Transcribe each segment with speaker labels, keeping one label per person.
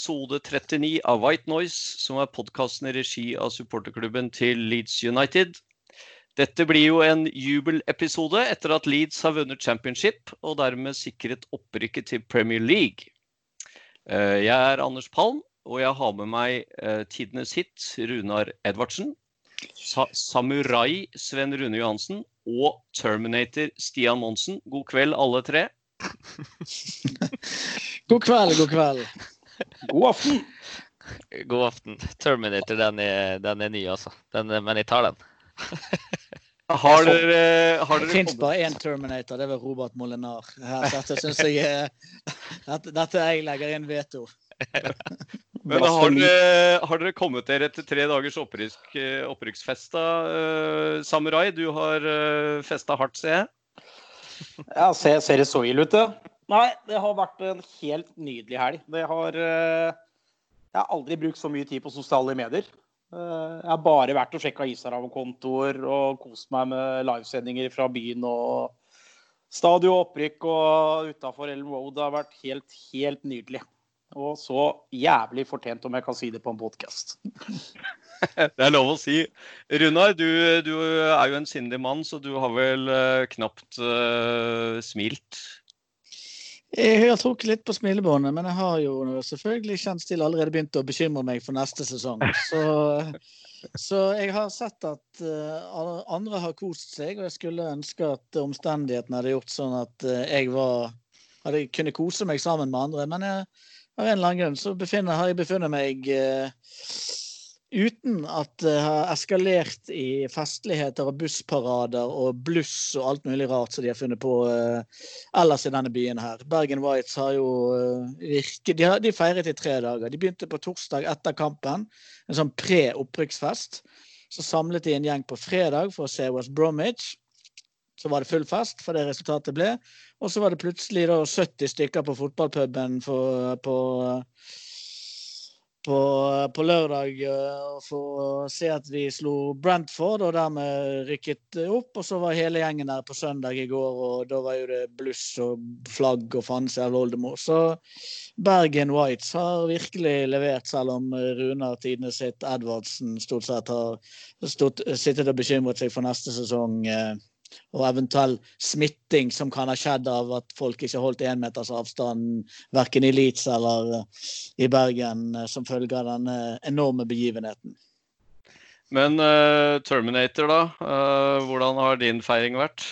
Speaker 1: episode 39 av White Noise, som er podkasten i regi av supporterklubben til Leeds United. Dette blir jo en jubelepisode etter at Leeds har vunnet championship og dermed sikret opprykket til Premier League. Eh, jeg er Anders Palm, og jeg har med meg eh, tidenes hit Runar Edvardsen. Sa Samurai Sven Rune Johansen og Terminator Stian Monsen. God kveld, alle tre.
Speaker 2: god kveld, god kveld.
Speaker 3: God aften.
Speaker 4: God aften. Terminator, den er, den er ny, altså. Den, men jeg tar den.
Speaker 1: Har dere, har
Speaker 2: Det
Speaker 1: dere
Speaker 2: fins bare én Terminator, det er vel Robert Molinar. Dette syns jeg dette, dette jeg legger inn veto.
Speaker 1: Men har dere, har dere kommet dere etter tre dagers opprykk, eh, opprykksfest da, eh, Samurai? Du har festa hardt, ser jeg.
Speaker 3: Ja, ser, ser det så ille ut, det? Nei, det har vært en helt nydelig helg. Det har eh, Jeg har aldri brukt så mye tid på sosiale medier. Eh, Jeg har bare vært og sjekka Instagram-kontoer og kost meg med livesendinger fra byen og stadion opprykk og utafor Ellen Road. Det har vært helt, helt nydelig. Og så jævlig fortjent, om jeg kan si det på en podkast.
Speaker 1: Det er lov å si. Runar, du, du er jo en sindig mann, så du har vel eh, knapt uh, smilt.
Speaker 2: Jeg har trukket litt på smilebåndet, men jeg har jo selvfølgelig kjent til allerede begynt å bekymre meg for neste sesong. Så, så jeg har sett at eh, andre har kost seg, og jeg skulle ønske at omstendighetene hadde gjort sånn at eh, jeg var hadde kunne kose meg sammen med andre. Men jeg, av en eller annen grunn så befinner, har jeg befunnet meg eh, uten at det har eskalert i festligheter og bussparader og bluss og alt mulig rart som de har funnet på eh, ellers i denne byen her. Bergen Whites har jo eh, virket de, de feiret i tre dager. De begynte på torsdag etter kampen, en sånn pre-opprykksfest. Så samlet de en gjeng på fredag for å se West Bromwich. Så var det full fest, for det resultatet ble. Og så var det plutselig da 70 stykker på fotballpuben for, på, på, på lørdag eh, for å se at vi slo Brentford og dermed rykket opp. Og så var hele gjengen der på søndag i går, og da var jo det bluss og flagg og faen seg oldemor. Så Bergen Whites har virkelig levert, selv om Runar Tidene sitt Edvardsen stort sett har stått, sittet og bekymret seg for neste sesong. eh, og eventuell smitting som kan ha skjedd av at folk ikke holdt én meters avstand verken i Leeds eller eh, i Bergen eh, som følge av denne enorme begivenheten.
Speaker 1: Men uh, Terminator, da? Uh, hvordan har din feiring vært?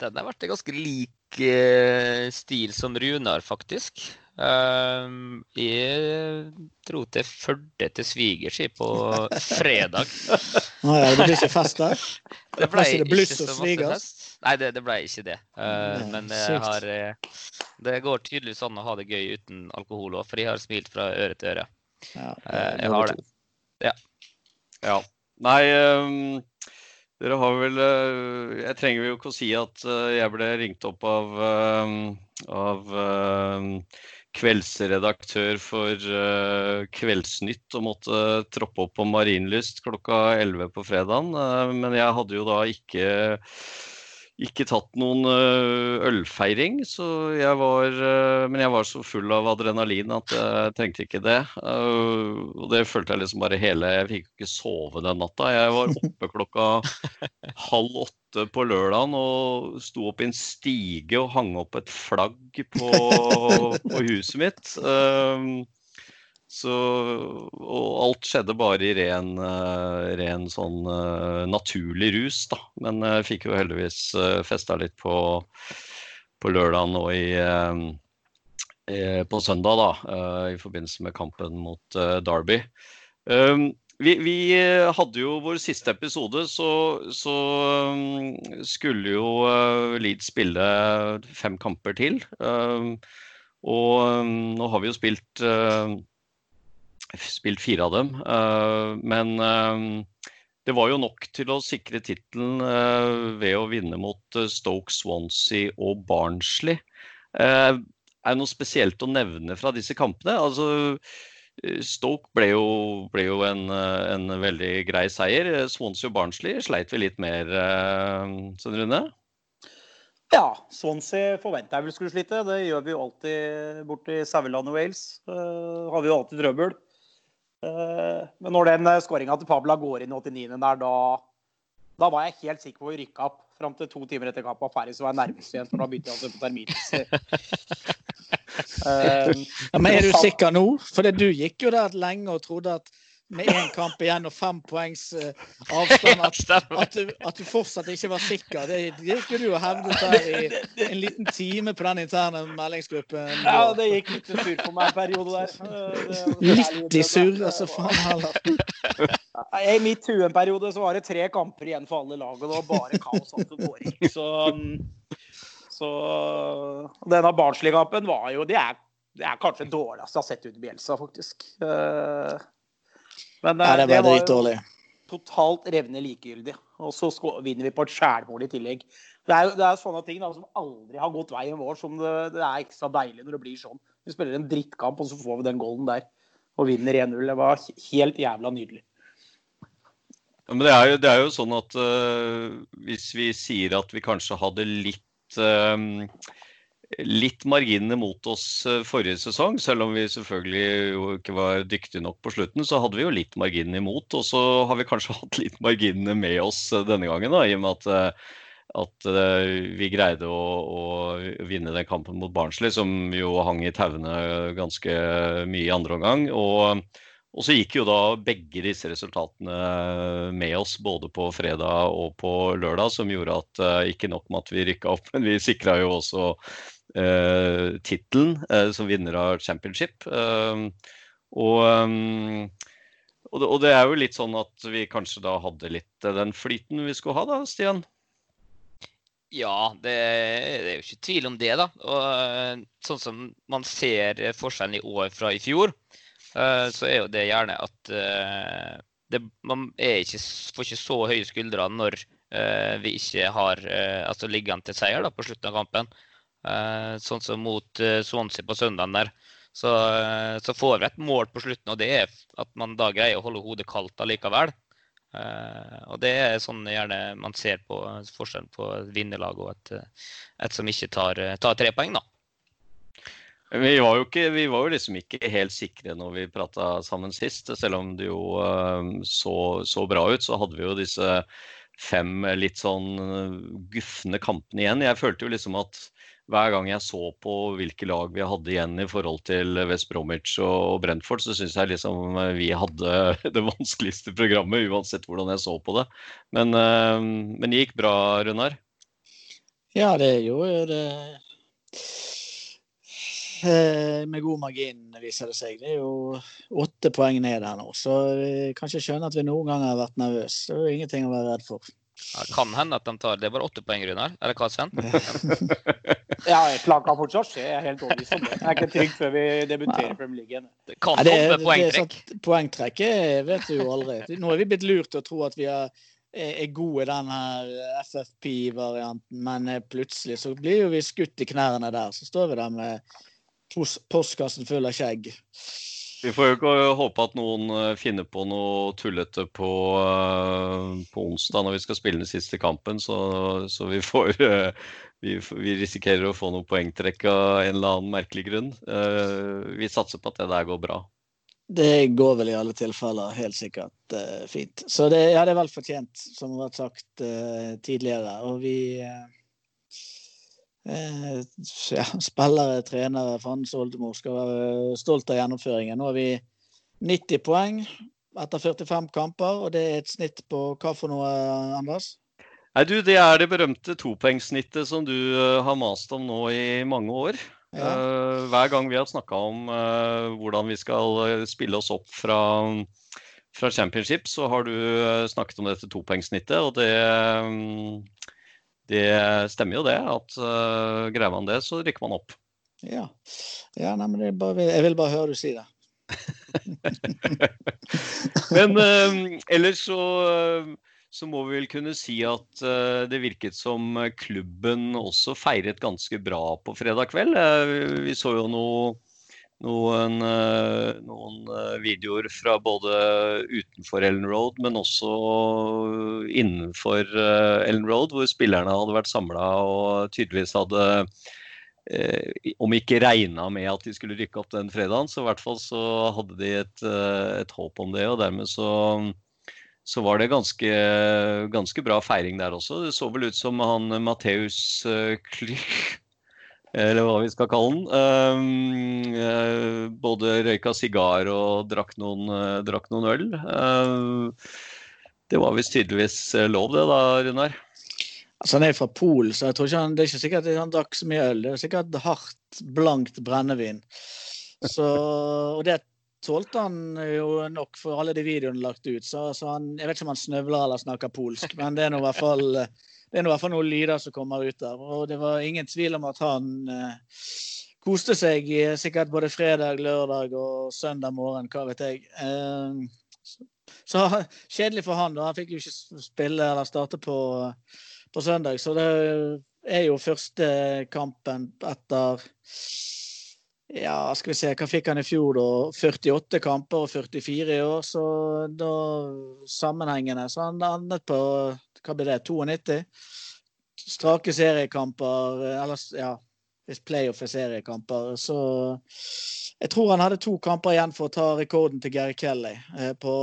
Speaker 4: Den har vært ganske lik uh, stil som Runar, faktisk. Ehm, jeg dro til Førde til svigers på fredag.
Speaker 2: Nå ja, det blir ikke fest der?
Speaker 4: Det
Speaker 2: ble ikke det bluss
Speaker 4: så
Speaker 2: og svigers?
Speaker 4: fest. Nei, det, det ble ikke det. Uh,
Speaker 2: Nei,
Speaker 4: men jeg har, eh, det går tydeligvis an å ha det gøy uten alkohol òg, for jeg har smilt fra øre til øre.
Speaker 2: Ja,
Speaker 4: uh, jeg har det.
Speaker 1: Ja. Nei, um, dere har vel Jeg trenger jo ikke å si at jeg ble ringt opp av, ehm, av ehm, kveldsredaktør for uh, Kveldsnytt og måtte troppe opp på Marienlyst klokka 11 på fredagen. Uh, men jeg hadde jo da ikke ikke tatt noen ølfeiring, så jeg var, men jeg var så full av adrenalin at jeg trengte ikke det. Uh, Og det følte jeg liksom bare hele Jeg fikk ikke sove den natta. Jeg var oppe klokka halv åtte på lørdagen og sto opp i en stige og hang opp et flagg på, på huset mitt. Så, og alt skjedde bare i ren, eh, ren sånn eh, naturlig rus, da. Men jeg fikk jo heldigvis festa litt på, på lørdagen og i, eh, eh, på søndag, da. eh, I forbindelse med kampen mot eh, Derby. Um, vi, vi eh, hadde jo vår siste episode, så, så um, skulle jo eh, Leeds spille fem kamper til. Um, og um, nå har vi jo spilt eh, spilt fire av dem. eh, men eh, det var jo nok til å sikre tittelen eh, ved å vinne mot Stoke, Swansea og Barnsley. Er det noe spesielt å nevne fra disse kampene? Altså, Stoke ble jo, ble jo en, en veldig grei seier. Swansea og Barnsley sleit vi litt mer, Svein Rune?
Speaker 3: Ja, Swansea forventa jeg vel skulle slite. Det gjør vi jo alltid borti Saueland og Wales. Har vi jo alltid trøbbel. Uh, men når den skåringa til Pabla går inn i 89. der, da, da var jeg helt sikker på å rykke opp. Fram til to timer etter kampen var ferdig, så var jeg nærmest igjen. For da begynte jeg altså på termin.
Speaker 2: Uh, ja, men er du sikker nå? For du gikk jo der lenge og trodde at med én kamp igjen og fem poengs uh, avstand at, at, du, at, du, fortsatt ikke var sikker. Det gikk jo du og hevdet der i en liten time på den interne meldingsgruppen.
Speaker 3: Ja, det gikk litt sur på meg en periode der.
Speaker 2: Litt i surr, altså faen heller.
Speaker 3: I mitt hue en periode så var det tre kamper igjen for alle lag, og det var bare kaos alt som foregikk. Så um, så denne Barnsley-kampen var jo det er, det er kanskje det dårligste jeg har sett ut i Bjelsa, faktisk. Eh,
Speaker 2: men ja, det, det var jo
Speaker 3: totalt revne likegyldig. Og så vinner vi på et skjælmål i tillegg. Det er, det er sånne ting da, som aldri har gått veien vår, som det, det, er ekstra deilig når det blir sånn. Vi spiller en drittkamp, og så får vi den golden der og vinner 1-0. Det var helt jævla nydelig.
Speaker 1: Ja, men det er, jo, det er jo sånn at uh, hvis vi sier at vi kanskje hadde litt Ehm, litt marginene mot oss eh, forrige sesong. Selv om vi selvfølgelig jo ikke var dyktige nok på slutten, så hadde vi jo litt marginene imot. Og så har vi kanskje hatt litt marginene med oss eh, denne gangen, da, i og med at, eh, at vi greide å, å, vinne den kampen mot Barnsley, som jo hang i tauene ganske mye i andre omgang. Og og så gikk jo da begge disse resultatene med oss, både på fredag og på lørdag, som gjorde at ikke nok med at vi rykka opp, men vi sikra jo også uh, tittelen uh, som vinner av championship. Uh, og, og, det, og, det, er jo litt sånn at vi kanskje da hadde litt den flyten vi skulle ha da, Stian?
Speaker 4: Ja, det, det, er jo ikke tvil om det, da. Og sånn som man ser forskjellen i år fra i fjor, Eh, så er jo det gjerne at eh, det, man ikke, får ikke så høye skuldre når eh, vi ikke har altså ligger an til seier da, på slutten av kampen. Sånn som mot Swansea på søndagen der. Så, så, får vi et mål på slutten, og det er at man da greier å holde hodet kaldt allikevel. og det er sånn gjerne man ser på forskjellen på et vinnerlag og et, et som ikke tar, tar tre poeng, da.
Speaker 1: Vi var, jo ikke, vi var jo liksom ikke helt sikre når vi prata sammen sist. Selv om det jo så, så, bra ut, så hadde vi jo disse fem litt sånn eh, gufne kampene igjen. Jeg følte jo liksom at hver gang jeg så på hvilke lag vi hadde igjen i forhold til West Bromwich og Brentford, så syns jeg liksom vi hadde det vanskeligste programmet, uansett hvordan jeg så på det. Men, uh, men det gikk bra, Runar?
Speaker 2: Ja, det gjorde det Eh, med god margin, viser det seg. Det er jo åtte poeng ned her nå. Så vi kan ikke skjønne at vi noen gang har vært nervøse. Det er jo ingenting å være redd for.
Speaker 4: Ja, kan hende at de tar Det er bare åtte poeng, Runar. Eller hva, Sven?
Speaker 3: ja, et lag kan fortsatt skje. Jeg er helt overbevist om det. Jeg er ikke trygg før vi debuterer i Premier League.
Speaker 4: Det kan komme poengtrekk.
Speaker 2: Poengtrekket vet du jo aldri. Nå er vi blitt lurt til å tro at vi er, er gode i den her FFP-varianten, men eh, plutselig så blir jo vi skutt i knærne der. Så står vi der med postkassen full av skjegg.
Speaker 1: Vi får jo ikke håpe at noen eh, finner på noe tullete på, uh, på onsdag når vi skal spille den siste kampen, så, så vi får vi, vi, risikerer å få noe poengtrekk av en eller annen merkelig grunn. Vi satser på at det der går bra.
Speaker 2: Det går vel i alle tilfeller helt sikkert fint. Så det, ja, det er vel fortjent, som har vært sagt tidligere. Og vi ja, spillere, trenere, Frans Oldemor skal være stolt av gjennomføringen. Nå har vi 90 poeng etter 45 kamper, og det er et snitt på hva for noe, Anders?
Speaker 1: Nei, du, Det er det berømte topoengssnittet som du uh, har mast om nå i mange år. Ja. Uh, hver gang vi har snakka om hvordan vi skal spille oss opp fra, fra championship, så har du snakket om dette topoengssnittet. Og det um, det stemmer jo det, at uh, greier man det, så rykker man opp.
Speaker 2: Ja, ja nei, men bare, jeg vil bare høre du si det.
Speaker 1: men uh, ellers så, så, må vi vel kunne si at uh, det virket som klubben også feiret ganske bra på fredag kveld. vi så jo noe noen, noen, videoer fra både utenfor Ellen Road, men også innenfor Ellen Road, hvor spillerne hadde vært samla og tydeligvis hadde om ikke regna med at de skulle rykke opp den fredagen, så i hvert fall så hadde de et, et håp om det. Og dermed så så var det ganske, ganske, bra feiring der også. Det så vel ut som han Matheus Klich, eller hva vi skal kalle den. um, uh, både røyka sigar og drakk noen, uh, drakk noen øl. det var visst tydeligvis lov, det da, Runar?
Speaker 2: Altså, Han er fra Polen, så jeg tror ikke han, det er ikke sikkert han drakk så mye øl. Det er sikkert hardt, blankt brennevin. Så, og det tålte han jo nok for alle de videoene lagt ut. Så, så han, jeg vet ikke om han snøvler eller snakker polsk, men det er nå i hvert fall det er i hvert fall noen lyder som kommer ut der. Og det var ingen tvil om at han eh, koste seg sikkert både fredag, lørdag og søndag morgen, hva vet jeg. Eh, så, så, kjedelig for han, da. Han fikk jo ikke spille eller starte på, på søndag. Så det er jo første kampen etter ja, skal vi se, hva fikk han i fjor, da? 48 kamper og 44 i år. Så da sammenhengende så han landet på hva blir det, 92? Strake seriekamper, eller ja, hvis playoff er seriekamper. Så jeg tror han hadde to kamper igjen for å ta rekorden til Gary Kelly eh, på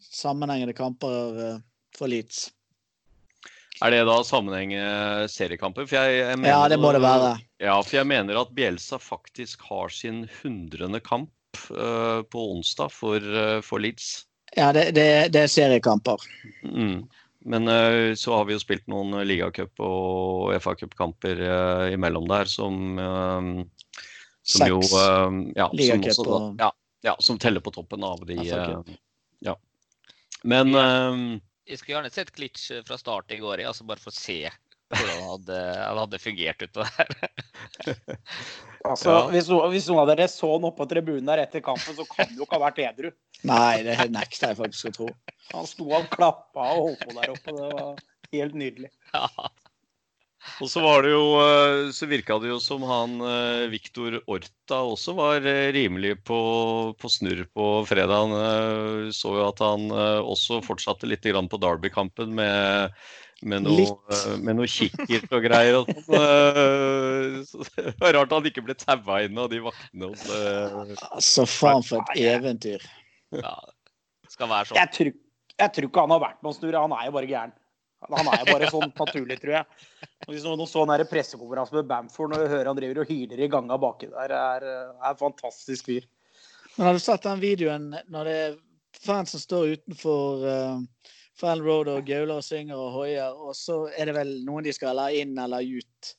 Speaker 2: sammenhengende kamper eh, for Leeds.
Speaker 1: Er det da sammenhengende seriekamper?
Speaker 2: Mener, ja, det må det være.
Speaker 1: Ja, for jeg mener at Bjelsa faktisk har sin hundrende kamp uh, på onsdag for, uh, for, Leeds.
Speaker 2: Ja, det, det, det er seriekamper.
Speaker 1: Mm. Men uh, så har vi jo spilt noen ligacup- og FA-cupkamper imellom der som, som jo ja, som, også,
Speaker 2: og
Speaker 1: ja, ja, som teller på toppen av de Ja. Men
Speaker 4: jeg skulle gjerne sett glitch fra start i går, altså bare for å se hvordan han hadde, hadde fungert ut der.
Speaker 3: altså, ja. hvis, hvis, noen av dere så han oppe på tribunen der etter kampen, så kan det jo ikke ha vært edru.
Speaker 2: Nei, det nekter jeg faktisk å tro.
Speaker 3: Han sto og klappa og holdt på der oppe. Det var helt nydelig. Ja.
Speaker 1: Og så var det jo eh, Så virka det jo som han eh, Viktor Orta også var eh, rimelig på, på snurr på fredag. Vi så jo at han også fortsatte litt på Derby-kampen med, med noe, med noe kikkert og greier. Og sånn. det var rart han ikke ble taua inn av de vaktene.
Speaker 2: Altså, faen for et eventyr.
Speaker 4: Ja, det skal være sånn.
Speaker 3: Jeg tror, jeg tror ikke han har vært noen snurr, han er jo bare gæren. Han er jo bare sånn naturlig, tror jeg. Og hvis noen så en pressekonferanse med Bamford når du hører han driver og hyler i ganga baki der, er, er en fantastisk fyr.
Speaker 2: Men har du sett den videoen når det er fans som står utenfor uh, Fan Road og gauler og synger og hoier, og så er det vel noen de skal la inn eller ut?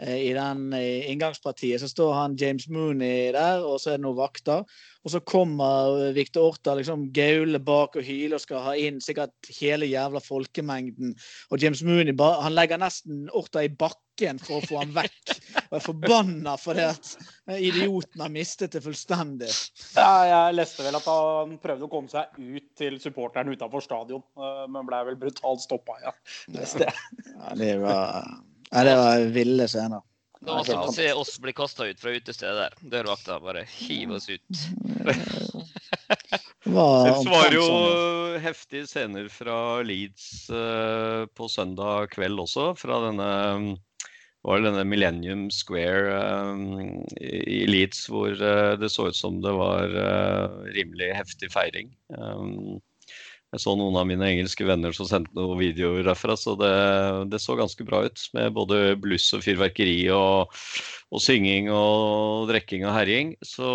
Speaker 2: Eh, I den inngangspartiet så står han James Mooney der, og så er det noen vakter. Og så kommer Victor Orta liksom gaule bak og hyler og skal ha inn sikkert hele jævla folkemengden. Og James Mooney han legger nesten Orta i bakken for å få han vekk. Og er forbanna fordi at idioten har mistet det fullstendig.
Speaker 3: Ja, jeg leste vel at han prøvde å komme seg ut til supporteren utenfor stadion, eh, men ble vel brutalt stoppa, ja.
Speaker 2: Ja, det var ja, det var ville scener.
Speaker 4: Det var som å se oss bli kasta ut fra utestedet der. Dørvakta bare hiver oss ut.
Speaker 1: det var jo sånn, heftige scener fra Leeds uh, på søndag kveld også. Fra denne, var denne Millennium Square um, i Leeds hvor uh, det så ut som det var uh, rimelig heftig feiring. Um, jeg så noen av mine engelske venner som sendte noen videoer derfra, så det, det så ganske bra ut. Med både bluss og fyrverkeri og, og synging og drikking og herjing. Så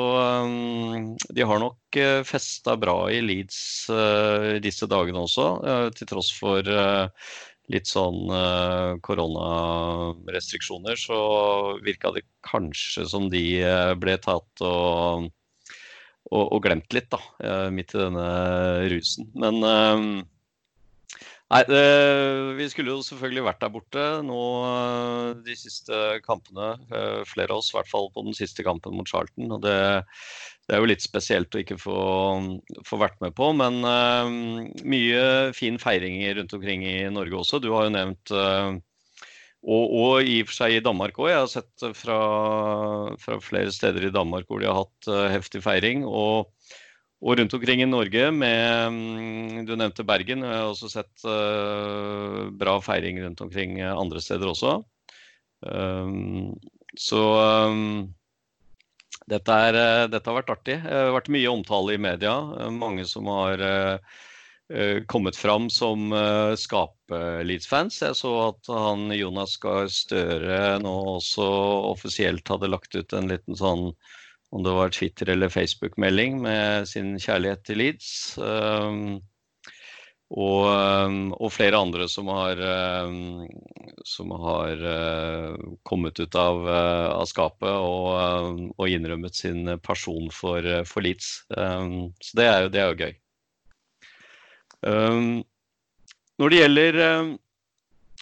Speaker 1: um, de har nok uh, festa bra i Leeds uh, disse dagene også, uh, til tross for uh, litt sånn uh, koronarestriksjoner, så virka det kanskje som de ble tatt og og, og, glemt litt, da, eh, midt i denne rusen. Men eh, Nei, vi skulle jo selvfølgelig vært der borte nå eh, de siste kampene. Flere av oss, i hvert fall på den siste kampen mot Charlton. og det, det er jo litt spesielt å ikke få, få vært med på. Men uh, mye fin feiring rundt omkring i Norge også. Du har jo nevnt uh, og, og, i og for seg i Danmark òg. Jeg har sett fra, fra, flere steder i Danmark hvor de har hatt uh, heftig feiring. Og, og, rundt omkring i Norge med um, Du nevnte Bergen. Jeg har også sett uh, bra feiring rundt omkring andre steder også. Um, så um, dette, er, dette, har vært artig. Det har vært mye omtale i media. Mange som har uh, Eh, kommet fram som uh, skape-Leeds-fans. Jeg så at han Jonas Gahr Støre nå også offisielt hadde lagt ut en liten sånn om det var Twitter- eller Facebook-melding med sin kjærlighet til Leeds. Um, og, og, flere andre som har, som har kommet ut av, av skapet og, og, innrømmet sin person for, for Leeds. så det er jo, det er jo gøy. Ehm, når det gjelder ehm,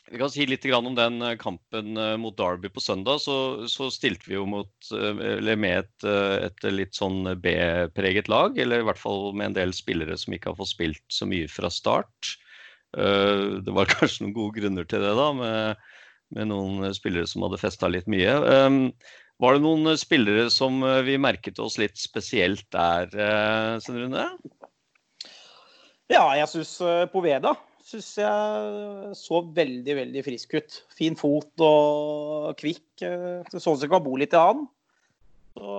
Speaker 1: vi kan si litt om den eh, kampen eh, mot Derby på søndag. Så, så stilte vi jo mot, eh, med et, et, litt sånn B-preget lag. Eller i hvert fall med en del spillere som ikke har fått spilt så mye fra start. Det var kanskje noen gode grunner til det, da, med, med noen spillere som hadde festa litt mye. Ehm, var det noen spillere som vi merket oss litt spesielt der, Sven Rune?
Speaker 3: Ja, jeg syns uh, Poveda synes jeg så veldig, veldig frisk ut. Fin fot og kvikk. Uh, det så ut som kan bo litt i han. Så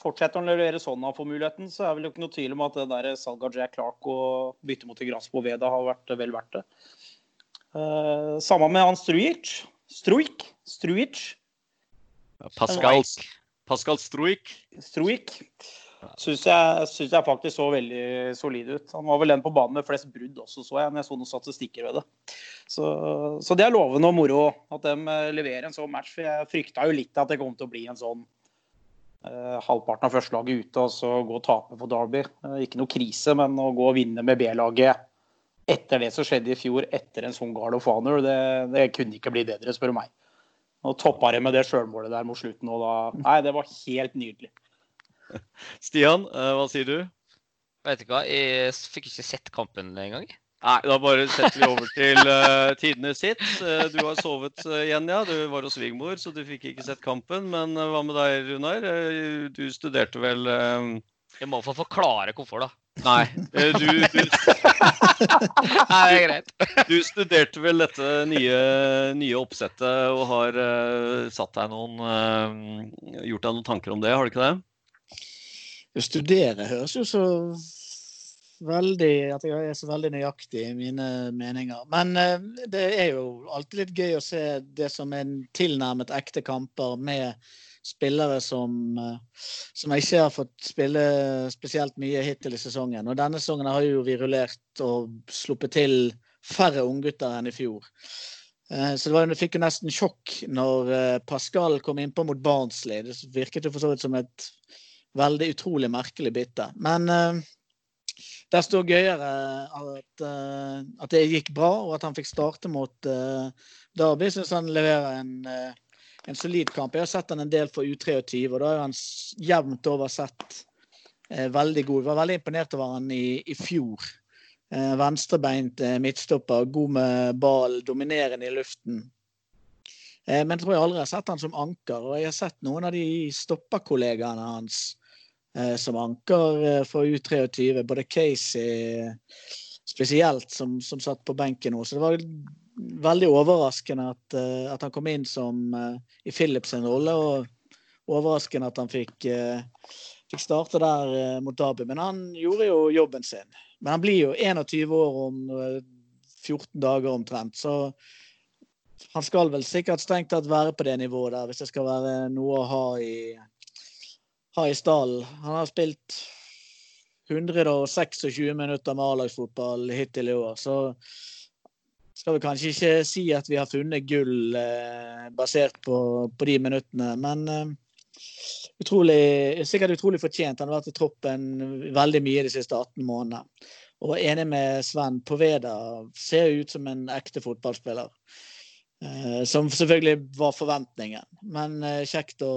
Speaker 3: Fortsetter han å levere sånn han får muligheten, så er det vel ikke noe tvil om at det der salget av Jack Clark og bytte mot Igras Poveda har vært vel verdt det. Uh, samme med han Struic. Struic. Struic?
Speaker 1: Pascal, Pascal Struic.
Speaker 3: Struik syns jeg, synes jeg faktisk så veldig solid ut. Han var vel den på banen med flest brudd også, så jeg, når jeg så noen statistikker ved det. Så, så, det er lovende og moro at de eh, leverer en sånn match. For jeg frykta jo litt at det kom til å bli en sånn eh, halvparten av førstelaget ute og så gå og tape på Derby. Eh, ikke noe krise, men å gå og vinne med B-laget etter det som skjedde i fjor, etter en sånn Gard of Honor, det, det kunne ikke bli bedre, spør du meg. Og toppa det med det sjølmålet der mot slutten. Og da, nei, det var helt nydelig.
Speaker 1: Stian, eh, hva sier du?
Speaker 4: Vet ikke hva, jeg fikk ikke sett kampen engang.
Speaker 1: Nei, da bare setter vi over til uh, tidene sitt. Uh, du har sovet uh, igjen, ja. Du var hos svigermor, så du fikk ikke sett kampen. Men uh, hva med deg, Runar? du studerte vel
Speaker 4: Jeg må få forklare hvorfor, da.
Speaker 1: Nei, du, du
Speaker 4: Nei, det er greit.
Speaker 1: du studerte vel dette nye, nye oppsettet og har satt deg noen Gjort deg noen tanker om det, har du ikke det?
Speaker 2: Å studere høres jo så veldig At jeg er så veldig nøyaktig i mine meninger. Men eh, det er jo alltid litt gøy å se det som er tilnærmet ekte kamper med spillere som, eh, som ikke har fått spille spesielt mye hittil i sesongen. Og denne sesongen har jo vi rullert og sluppet til færre unggutter enn i fjor. Eh, så det, var, fikk jo nesten sjokk når Pascal kom innpå mot Barnsley. Det virket jo for så vidt som et veldig utrolig merkelig bytte. Men uh, desto gøyere at, uh, at, det gikk bra, og at han fikk starte mot uh, Derby. Syns han leverer en, uh, en, solid kamp. Jeg har sett han en del for U23, og da har han jevnt over sett veldig god. Jeg var veldig imponert over han i, i fjor. Venstrebeint midtstopper, god med ball, dominerende i luften. Men jeg tror jeg aldri har sett han som anker. Og jeg har sett noen av de stopperkollegaene hans Eh, som anker eh, for U23. Både Casey spesielt, som, som satt på benken nå. Så det var veldig overraskende at, eh, at han kom inn som i Philips rolle. Og overraskende at han fikk, fikk starte der mot Derby. Men han gjorde jo jobben sin. Men han blir jo 21 år om 14 dager omtrent. Så han skal vel sikkert strengt tatt være på det nivået der, hvis det skal være noe å ha i ha i stallen. Han har spilt 126 minutter med A-lagsfotball hittil i år. Så skal vi kanskje ikke si at vi har funnet gull eh, basert på, på, de minuttene. Men eh, utrolig, sikkert utrolig fortjent. Han har vært i troppen veldig mye de siste 18 månedene. Og enig med Sven, Poveda ser ut som en ekte fotballspiller. Eh, som selvfølgelig var forventningen. Men eh, kjekt å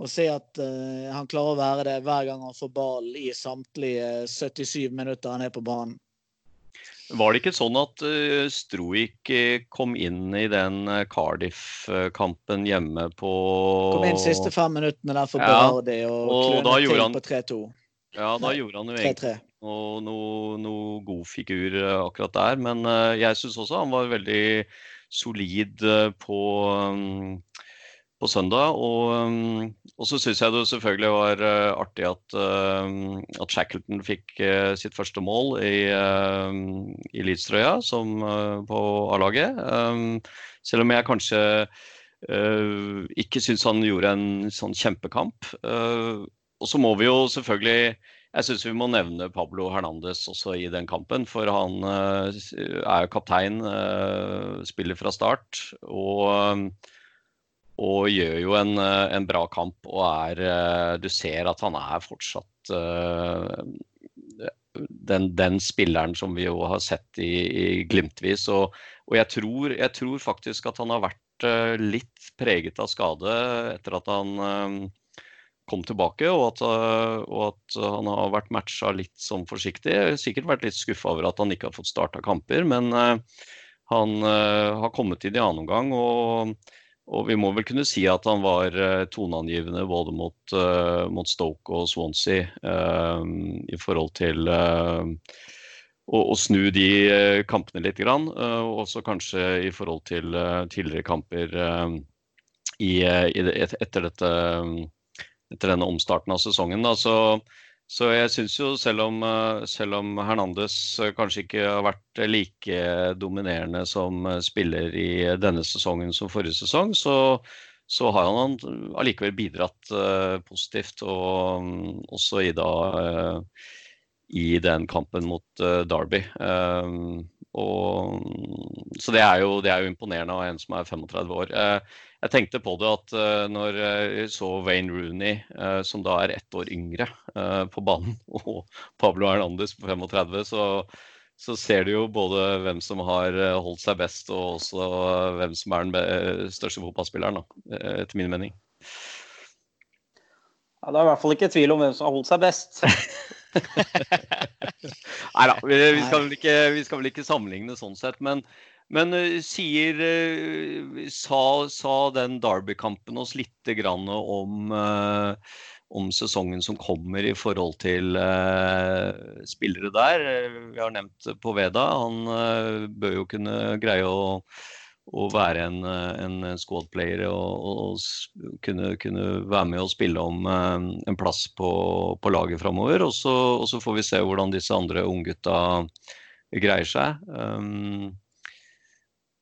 Speaker 2: og se at uh, han klarer å være det hver gang han får ball i samtlige 77 minutter han er på banen.
Speaker 1: Var det ikke sånn at uh, Stroik kom inn i den Cardiff-kampen hjemme på
Speaker 2: Kom inn siste fem minuttene der for Berardi ja, og, og klønet til han... på 3-2.
Speaker 1: Ja, da gjorde han jo egentlig noe, noe, noe, god figur akkurat der. Men uh, jeg syns også han var veldig solid på um, på søndag. Og, um, og så syns jeg det selvfølgelig var uh, artig at, uh, at Shackleton fikk uh, sitt første mål i, i Leeds-trøya på A-laget. Um, selv om jeg kanskje ikke syns han gjorde en sånn kjempekamp. og så må vi jo selvfølgelig jeg syns vi må nevne Pablo Hernandez også i den kampen. For han er jo kaptein, spiller fra start. Og og gjør jo en, eh, en, bra kamp. Og er eh, Du ser at han er fortsatt uh, den, den, spilleren som vi jo har sett i, i glimtvis. Og, og jeg, tror, jeg, tror, faktisk at han har vært litt preget av skade etter at han kom tilbake, og at, og at, han har vært matcha litt sånn forsiktig. Jeg har sikkert vært litt skuffa over at han ikke har fått starta kamper, men han har kommet inn i annen omgang. og og vi må vel kunne si at han var uh, toneangivende både mot, uh, mot, Stoke og Swansea uh, i forhold til å, snu de kampene litt. Grann, og også kanskje i forhold til tidligere kamper i, i etter, dette, etter denne omstarten av sesongen. Da. Så så jeg syns jo, selv om, eh, selv om, Hernandez eh, kanskje ikke har vært like dominerende som eh, spiller i denne sesongen som forrige sesong, så, så har han allikevel bidratt positivt. Og um, også i, da, i den kampen mot Derby. Og, så det er, jo, det er, jo, imponerende av en som er 35 år. Jeg tenkte på det at uh, når jeg så Wayne Rooney, uh, som da er ett år yngre, uh, på banen, og Pablo Hernandez på 35, så, så, ser du jo både hvem som har holdt seg best, og også hvem som er den største fotballspilleren, da, etter min mening.
Speaker 3: Ja, det er i hvert fall ikke tvil om hvem som har holdt seg best.
Speaker 1: Nei da, vi, vi, vi, skal vel ikke sammenligne sånn sett. Men, men uh, sier uh, sa, sa, den Derby-kampen oss litt om, uh, om sesongen som kommer i forhold til spillere der? Vi har nevnt Poveda. Han bør jo kunne greie å å være en, en squad-player og, og kunne, kunne, være med og spille om en plass på, på laget framover. Og, så får vi se hvordan disse andre unggutta greier seg. Um,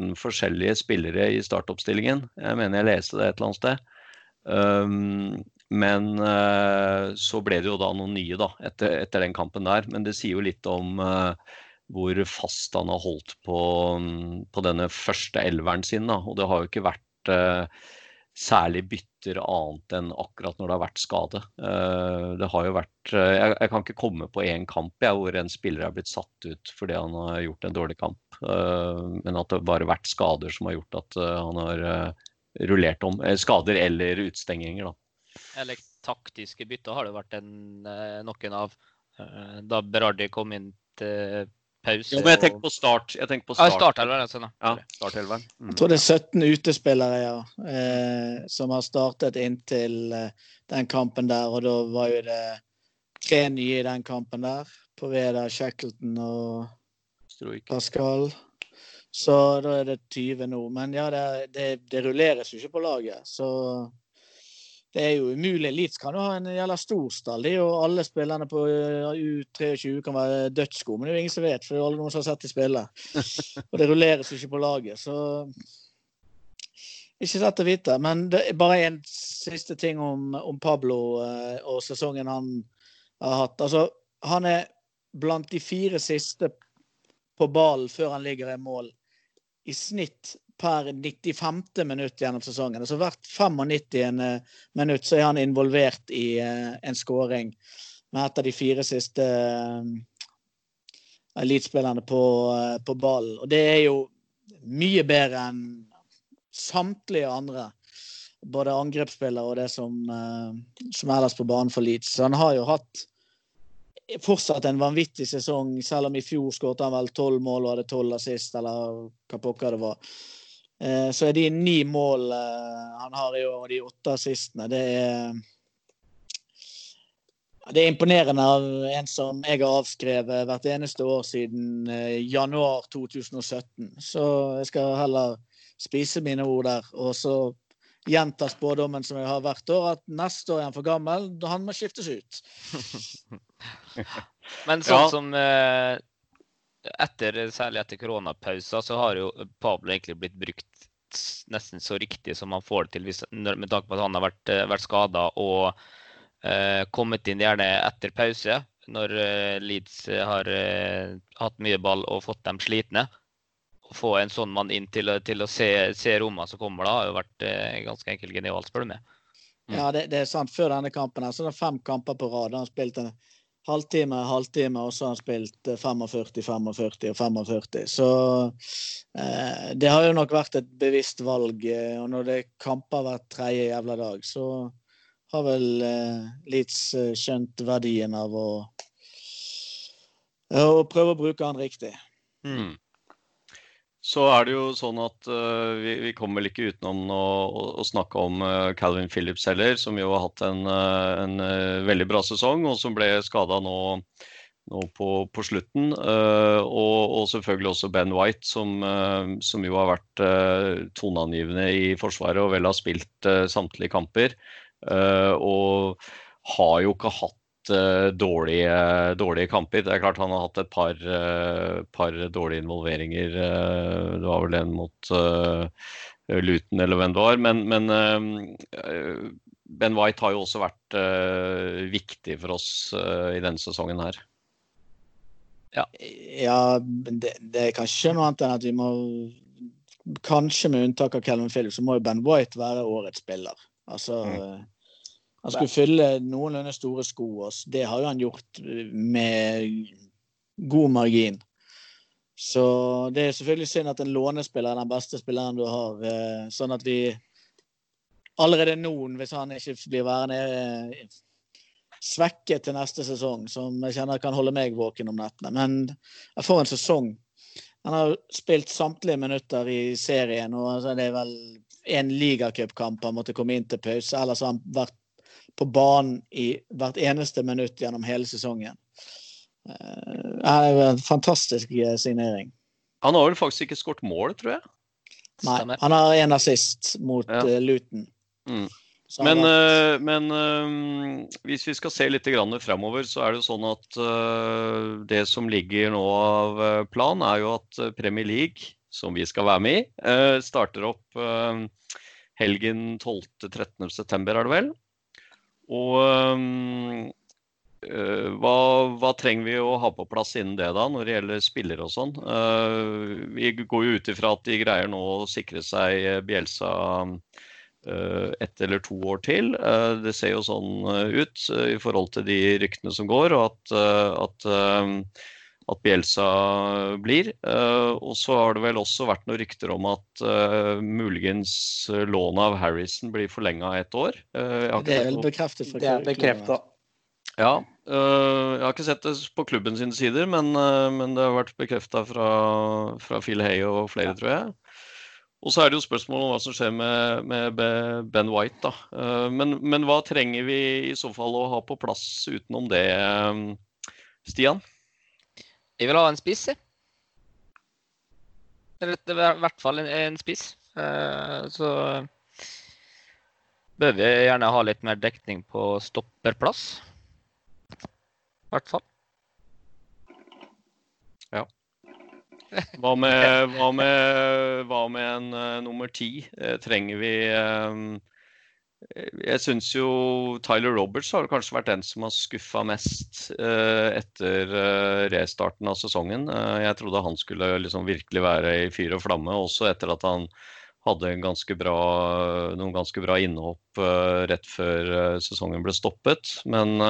Speaker 1: 15 forskjellige spillere i startoppstillingen. Jeg mener jeg leste det et eller annet sted. Um, men uh, så ble det jo da noen nye da, etter, etter, den kampen der. Men det sier jo litt om uh, hvor fast han har holdt på, um, på denne første elveren sin. Da. Og det har jo ikke vært uh, særlig bytter annet enn akkurat når det har vært skade. Det har jo vært Jeg, jeg kan ikke komme på én kamp jeg, hvor en spiller er blitt satt ut fordi han har gjort en dårlig kamp. Eh, men at det bare har vært skader som har gjort at eh, han har eh, rullert om. Skader eller utstenginger, da.
Speaker 4: Eller taktiske bytter har det vært en, noen av. Da Berardi kom inn til pause.
Speaker 1: Jo, men jeg tenker på start. Jeg tenker på start.
Speaker 4: Ja, startelveren, sånn,
Speaker 1: ja, start
Speaker 2: Mm. Jeg tror det er 17 utespillere ja, eh, som har startet inntil eh, den kampen der. Og da var jo det tre nye i den kampen der. På Veda, Shackleton og Pascal. Så da er det 20 nå. Men ja, det, det, det, rulleres jo ikke på laget. Så det er jo umulig. Leeds kan jo ha en jævla stor stall. Det er jo alle spillerne på U23 kan være dødsgode, men det er jo ingen som vet, for det er alle noen som har sett de spille. Og det rulleres jo ikke på laget, så ikke lett å vite. Men det er bare en siste ting om, om Pablo eh, og sesongen han har hatt. Altså, han er blant de fire siste på ballen før han ligger i mål i snitt per 95. minutt gjennom sesongen. Altså hvert 95. minutt så er han involvert i en skåring med et av de fire siste elitespillerne på, på ballen. Og det er jo mye bedre enn samtlige andre. Både angrepsspillere og det som, som ellers på banen for Leeds. Så han har jo hatt fortsatt en vanvittig sesong, selv om i fjor skåret han vel tolv mål og hadde tolv assist, eller hva pokker det var. Så er de ni mål han har i år, og de åtte assistene, det er det er imponerende av en som jeg har avskrevet hvert eneste år siden januar 2017. Så jeg skal heller spise mine ord der. Og så gjenta spådommen som jeg har hvert år, at neste år er han for gammel. Da han må skiftes ut.
Speaker 4: Men sånn ja. som etter, Særlig etter koronapausa så har jo Pablo egentlig blitt brukt nesten så riktig som han får det til, hvis, med tanke på at han har vært, vært skada og eh, kommet inn gjerne etter pause, når eh, Leeds har eh, hatt mye ball og fått dem slitne. Å få en sånn mann inn til, til å se, se rommene som kommer da, har jo vært eh, ganske enkelt genialt, spør du meg.
Speaker 2: Mm. Ja, det, det, er sant. Før denne kampen her, så er det fem kamper på rad. Han har spilt en halvtime, halvtime, og så har han spilt 45, 45 og 45. Så eh, det har jo nok vært et bevisst valg. Og når det er kamper hver tredje jævla dag, så har vel eh, Leeds skjønt verdien av å, å prøve å bruke han riktig.
Speaker 1: Mm. Så er det jo sånn at uh, vi, vi, kommer vel ikke utenom å, å, å snakke om uh, Calvin Phillips heller, som jo har hatt en, uh, en veldig bra sesong, og som ble skada nå, nå på, på, slutten. Og, og, selvfølgelig også Ben White, som, som jo har vært toneangivende i Forsvaret og vel har spilt samtlige kamper. og har jo ikke hatt uh, dårlige, dårlige, kamper. Det er klart han har hatt et par, uh, par dårlige involveringer. Uh, det var vel en mot Luton eller hvem det var. Men, men Ben White har jo også vært viktig for oss i denne sesongen her.
Speaker 2: Ja, ja det, det, er kanskje noe annet enn at vi må Kanskje med unntak av Calvin Phillips, så må jo Ben White være årets spiller. Altså mm. Han skulle fylle noenlunde store sko. Også. Det har jo han gjort med god margin. Så det er selvfølgelig synd at en lånespiller er den beste spilleren du har. Eh, sånn at vi allerede nå, hvis han ikke blir værende eh, svekket til neste sesong, som jeg kjenner kan holde meg våken om nettene. Men jeg får en sesong. Han har spilt samtlige minutter i serien, og det er vel én ligacupkamp han måtte komme inn til pause. Ellers har han vært på banen i hvert eneste minutt gjennom hele sesongen. Eh, det er en fantastisk eh, signering.
Speaker 1: Han har vel faktisk ikke skåret mål, tror jeg?
Speaker 2: Nei, han har en assist mot ja. uh, Luton.
Speaker 1: Mm. Men, uh, men uh, hvis vi skal se litt fremover, så er det sånn at det som ligger nå av plan, er jo at Premier League, som vi skal være med i, starter opp helgen 12.-13.9, er det vel? Og um, hva, hva, trenger vi å ha på plass innen det, da, når det gjelder spillere og sånn? Uh, vi går jo ut ifra at de greier nå å sikre seg Bjelsa uh, ett eller to år til. Det ser jo sånn ut i forhold til de ryktene som går, og at, at at Bielsa blir. Uh, og så har det vel også vært noen rykter om at uh, muligens lånet av Harrison blir forlenga et år.
Speaker 2: Uh, det er vel bekreftet
Speaker 3: fra Det er bekreftet.
Speaker 1: Ja. jeg har ikke sett det på klubben sine sider, men, men det har vært bekrefta fra, fra Phil Hay og flere, tror jeg. Og så er det jo spørsmålet om hva som skjer med, med Ben White. da. Men, men, hva trenger vi i så fall å ha på plass utenom det, Stian?
Speaker 4: Jeg vil ha en spiss, jeg. Eller i hvert fall en, en spiss. Uh, så bør vi gjerne ha litt mer dekning på stopperplass. I hvert fall.
Speaker 1: Ja. Hva med, hva med, hva med en uh, nummer ti? Trenger vi jeg syns jo Tyler Roberts har kanskje vært den som har skuffa mest uh, etter uh, restarten av sesongen. Uh, jeg trodde han skulle liksom virkelig være i fyr og flamme, også etter at han hadde ganske bra, noen ganske bra innhopp rett før sesongen ble stoppet. Men,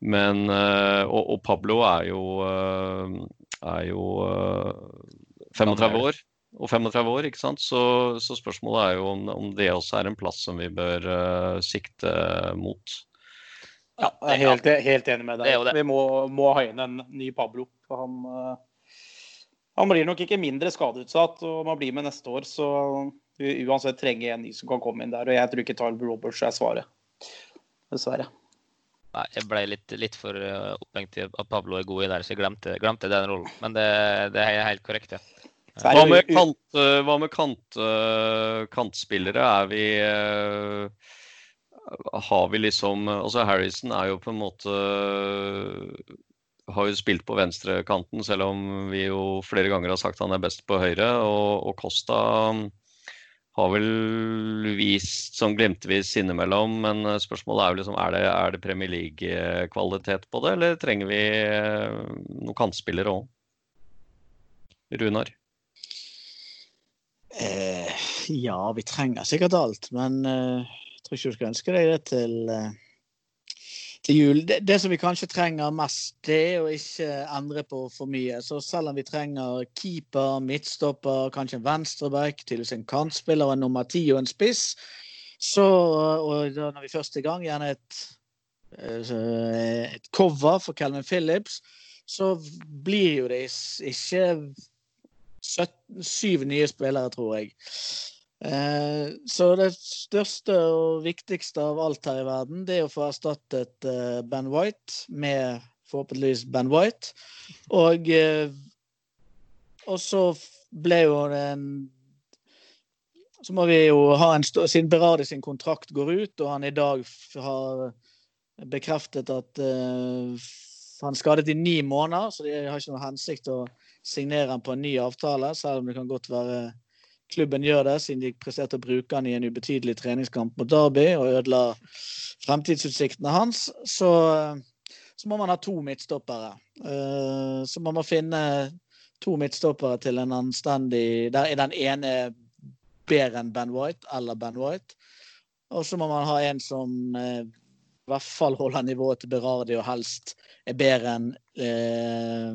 Speaker 1: men og, og, Pablo er jo, er jo 35 år og 35 år, ikke sant? Så, så spørsmålet er jo om, om, det også er en plass som vi bør uh, sikte mot.
Speaker 3: Ja, jeg er helt, helt enig med deg. Vi må, må, ha inn en ny Pablo. For han, uh, han blir nok ikke mindre skadeutsatt, og man blir med neste år, så vi uansett trenger en ny som kan komme inn der. Og jeg tror ikke Tyler Roberts er svaret. Dessverre.
Speaker 4: Nei, jeg ble litt, litt for uh, opphengt i at Pablo er god i der, så jeg glemte, glemte den rollen. Men det, det er helt korrekt, ja.
Speaker 1: Hva med, kant, eh, hva med kant, eh, kantspillere? Er vi eh, Har vi liksom Altså Harrison er jo på en måte har jo spilt på venstrekanten, selv om vi jo flere ganger har sagt han er best på høyre. Og, og Costa um, har vel vist sånn glimtvis innimellom, men spørsmålet er jo liksom er det, er det Premier League-kvalitet på det, eller trenger vi noen kantspillere òg? Runar?
Speaker 2: Eh, ja, vi trenger sikkert alt, men eh, jeg tror ikke du skal ønske deg det til, eh, til jul. Det, det, som vi kanskje trenger mest, det er å ikke endre på for mye. Så selv om vi trenger keeper, midtstopper, kanskje en venstreback, tydeligvis en kantspiller, en nummer ti og en spiss, så, og da når vi først er i gang, gjerne et, eh, et cover for Calvin Phillips, så blir jo det ikke syv nye spillere, tror jeg. Eh, så det største og viktigste av alt her i verden, det er å få erstattet eh, Ben White med forhåpentligvis Ben White. Og, eh, og så ble jo en Så må vi jo ha en Siden Berardi sin kontrakt går ut, og han i dag har bekreftet at han skadet i ni måneder, så de har ikke noe hensikt å signere han på en ny avtale, selv om det kan godt være klubben gjør det, siden de presterte å bruke han i en ubetydelig treningskamp mot Derby og ødela fremtidsutsiktene hans, så, så, må man ha to midtstoppere. Eh, så man må finne to midtstoppere til en anstendig Der er den ene bedre enn Ben White eller Ben White. Og så må man ha en som eh, i hvert fall holder nivået til Berardi og helst er bedre enn eh,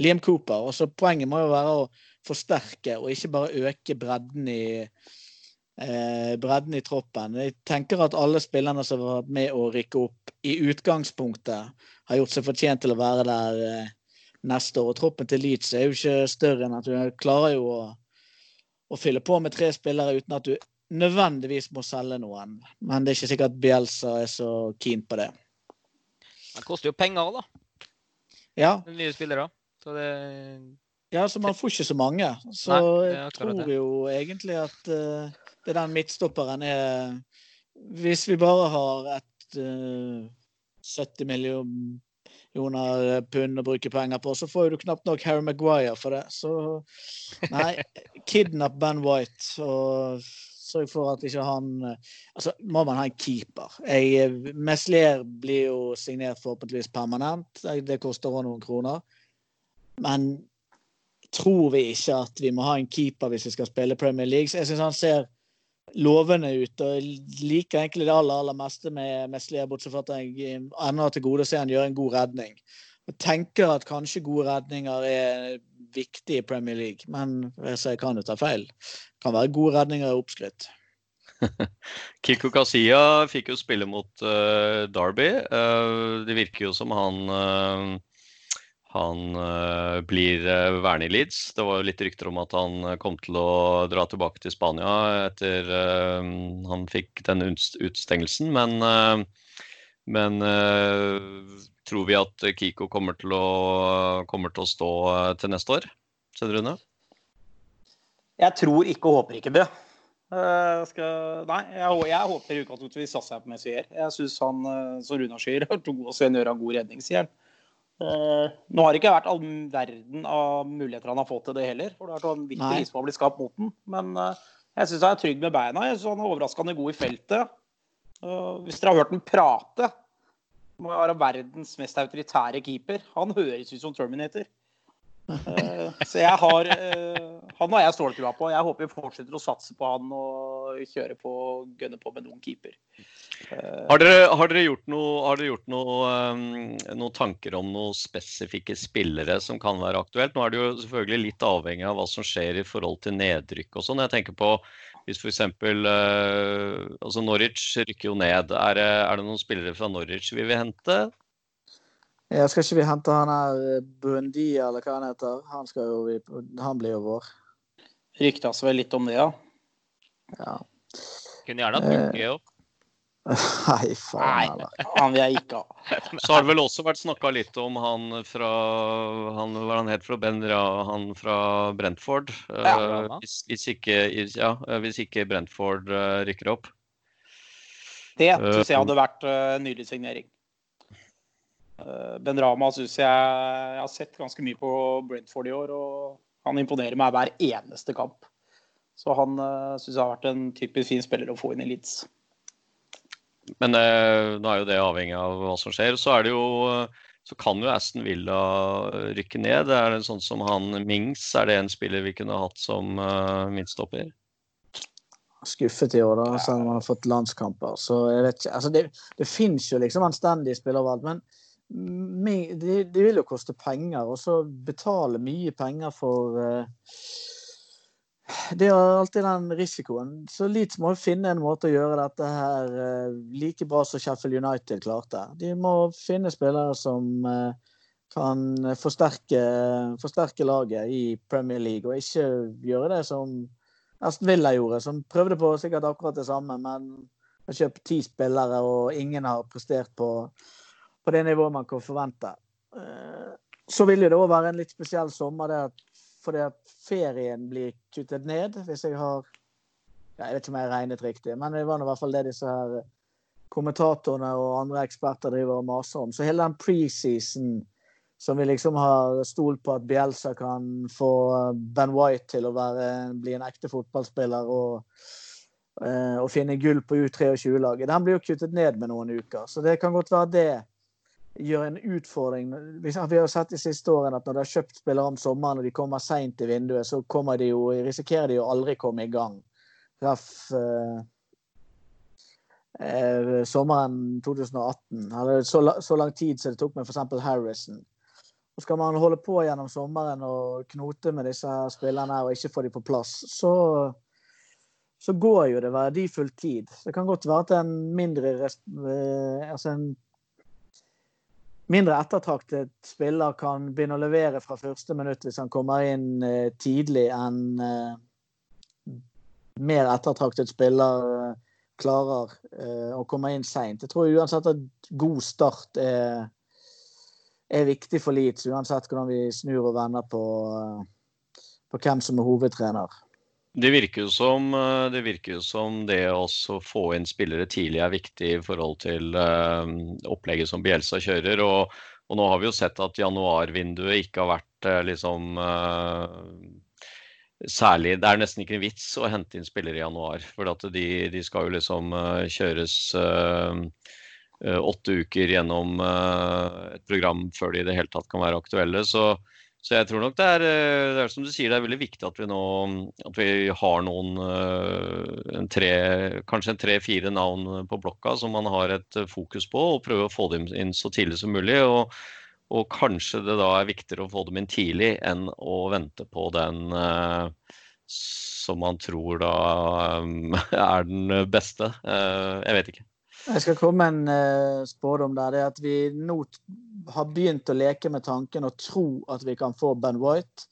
Speaker 2: Liam Cooper. Og så Poenget må jo være å forsterke og ikke bare øke bredden i, eh, bredden i troppen. Jeg tenker at alle spillerne som har vært med å rykke opp i utgangspunktet, har gjort seg fortjent til å være der eh, neste år. Og troppen til Leeds er jo ikke større enn at du klarer jo å, å fylle på med tre spillere uten at du nødvendigvis må selge noen. Men det er ikke sikkert Bielsa er så keen på det.
Speaker 4: Det koster jo penger, da.
Speaker 2: Ja.
Speaker 4: Nye spillere. Så det
Speaker 2: Ja, så man får ikke så mange. Så Nei, jeg tror det. jo egentlig at uh, det den midtstopperen er Hvis vi bare har et uh, 70 millioner pund å bruke penger på, så får du knapt nok Harry Maguire for det. Så nei, kidnapp Ben White og sørg for at ikke han Altså, må man ha en keeper. Jeg, Meslier blir jo signert forhåpentligvis permanent. Det koster òg noen kroner. Men tror vi ikke at vi må ha en keeper hvis vi skal spille Premier League. Så jeg syns han ser lovende ut. og liker egentlig det aller, aller meste med Meslier, bortsett fra at jeg ennå til gode å se han gjøre en god redning. Jeg tenker at kanskje gode redninger er viktig i Premier League, men jeg kan jo ta feil. Det kan være gode redninger i oppskrytt.
Speaker 1: Kiko Kasia fikk jo spille mot uh, Derby. Uh, det virker jo som han uh, han uh, blir uh, værende i Leeds. Det var jo litt rykter om at han eh, kom til å dra tilbake til Spania etter uh, han fikk den utstengelsen. Men, men tror vi at Kiko kommer til å, kommer til å stå til neste år? Kjenner Rune?
Speaker 3: Jeg tror ikke og håper ikke det. Skal, nei, jeg, jeg håper i utgangspunktet vi satser på Messier. Jeg syns han, som Runar sier, har to å se en gjøre god redning, sier han. Uh, nå har det ikke vært all verden av muligheter han har fått til det heller. for Det har vært vanvittig ris som har blitt skapt mot den. Men uh, Jeg syns han er trygg med beina. Jeg synes Han er overraskende god i feltet. Og hvis dere har hørt ham prate må være verdens mest autoritære keeper. Han høres ut som Terminator. Uh, så jeg har uh, Han har jeg ståltrua på. Jeg håper vi fortsetter å satse på han og kjøre på gønne på med noen keeper.
Speaker 1: Har, dere, har, dere, gjort noe, har dere gjort noe, um, noen tanker om noen spesifikke spillere som kan være aktuelt? Nå er det jo selvfølgelig litt avhengig av hva som skjer i forhold til nedrykk og sånn. Jeg tenker på hvis f.eks. Uh, altså Norwich rykker jo ned. Er det, er det, noen spillere fra Norwich vi vil hente?
Speaker 2: Ja, skal ikke vi hente han her eh, Buendia, eller hva han heter? Han, jo, han blir jo vår.
Speaker 3: Ryktes vel litt om det, ja.
Speaker 2: ja.
Speaker 4: Kunne gjerne hatt Bukke òg.
Speaker 2: Nei, faen
Speaker 3: heller. Han vil jeg ikke ha.
Speaker 1: Så har det vel også vært snakka litt om han fra han, Hva han het fra Ben han fra Brentford. Ja, uh, hvis, hvis, ikke, ja, hvis, ikke, Brentford uh, rykker opp.
Speaker 3: Det syns jeg hadde vært uh, nydelig signering. ben Rama syns jeg Jeg har sett ganske mye på Brentford i år, og han imponerer meg hver eneste kamp. Så han uh, syns jeg har vært en typisk fin spiller å få inn i Leeds.
Speaker 1: Men eh, nå er jo det avhengig av hva som skjer. Så er det jo så kan jo Aston Villa rykke ned. Er det sånn som han Mings, er det en spiller vi kunne hatt som uh, midtstopper?
Speaker 2: Skuffet i år, da, selv om han har fått landskamper. Så jeg vet ikke. Altså, det, det fins jo liksom anstendige spillere overalt. Men de, de vil jo koste penger. Og så betale mye penger for uh, det er alltid den risikoen. Så Leeds må finne en måte å gjøre dette her eh, like bra som Sheffield United klarte. De må finne spillere som eh, kan forsterke, forsterke laget i Premier League, og ikke gjøre det som Aston Villa gjorde, som prøvde på sikkert akkurat det samme, men har kjøpt ti spillere, og ingen har prestert på, på det nivået man kan forvente. Eh, så vil det òg være en litt spesiell sommer. det at fordi at ferien blir kuttet ned, hvis jeg har ja, Jeg vet ikke om jeg har regnet riktig, men det var i hvert fall det disse her kommentatorene og andre eksperter driver og maser om. Så hele den preseason som vi liksom har stolt på at Bielsa kan få Ben White til å være, bli en ekte fotballspiller og, eh, og finne gull på U23-laget, den blir jo kuttet ned med noen uker. Så det kan godt være det gjør en utfordring. Vi har sett de siste årene at når de har kjøpt spillere om sommeren og de kommer seint i vinduet, så de jo, risikerer de jo aldri komme i gang. Ref eh, eh, sommeren 2018. Eller så, så, lang tid som det tok med f.eks. Harrison. Og skal man holde på gjennom sommeren og knote med disse spillerne og ikke få dem på plass, så, så går jo det verdifull tid. Det kan godt være at en mindre eh, altså en mindre ettertraktet spiller kan begynne å levere fra første minutt hvis han kommer inn eh, tidlig, enn eh, mer ettertraktet spiller eh, klarer å komme inn seint. Jeg tror uansett at god start er, er viktig for Leeds, uansett hvordan vi snur og vender på, på hvem som er hovedtrener.
Speaker 1: Det virker, som, eh, det virker jo som det å få inn spillere tidlig er viktig i forhold til uh, opplegget som Bielsa kjører. Og, og, nå har vi jo sett at januarvinduet ikke har vært uh, liksom særlig Det er nesten ikke en vits å hente inn spillere i januar. For de, de, skal jo liksom kjøres åtte uker gjennom et program før de i det hele tatt kan være aktuelle. Så så jeg tror nok det er, eh, det er, som du sier, det er veldig viktig at vi nå at vi har noen eh, en tre, kanskje tre-fire navn på blokka som man har et fokus på, og prøve å få dem inn så tidlig som mulig. Og, og kanskje det da er viktigere å få dem inn tidlig enn å vente på den som man tror da er den beste. Jeg vet ikke.
Speaker 2: Jeg skal komme en uh, spådom der. Det er at vi nå har begynt å leke med tanken og tro at vi kan få Ben White,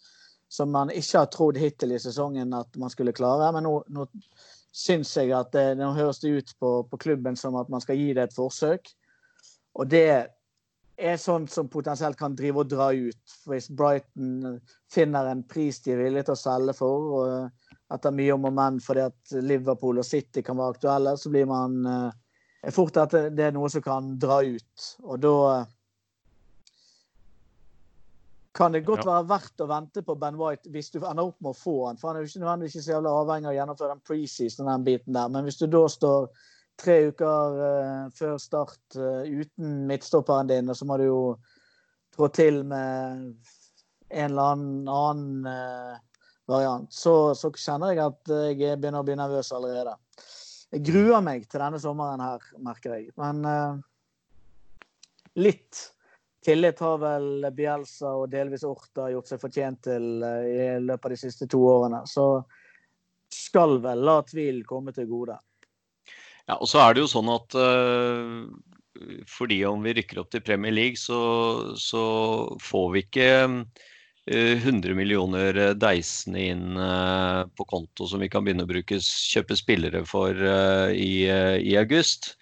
Speaker 2: som man ikke har trodd hittil i sesongen at man skulle klare. Men nå, nå syns jeg at det, nå høres det ut på, på, klubben som at man skal gi det et forsøk. Og det er sånt som potensielt kan drive og dra ut. Hvis Brighton finner en pris de er villige til å selge for, og etter mye om og men fordi at Liverpool og City kan være aktuelle, så blir man eh, fort at det er noe som kan dra ut. Og da kan det godt
Speaker 1: Ja.
Speaker 2: være verdt å vente på Ben White hvis du ender opp med å få han. For han er jo ikke nødvendigvis så jævlig avhengig av å gjennomføre den preseason den biten der. Men hvis du da står tre uker uh, før start uh, uten midtstopperen din, og så må du jo trå til med en eller annen, annen uh, variant, så, så kjenner jeg at jeg begynner å bli nervøs allerede. Jeg gruer meg til denne sommeren her, merker jeg. Men uh, litt tillit har vel Bielsa og delvis Orta gjort seg fortjent til uh, i løpet av de siste to årene. Så skal vel la tvil komme til gode.
Speaker 1: Ja, og så er det jo sånn at uh, fordi om vi rykker opp til Premier League, så, så får vi ikke 100 millioner deisende inn eh, på konto som vi kan begynne å bruke, kjøpe spillere for eh, i, eh, i august.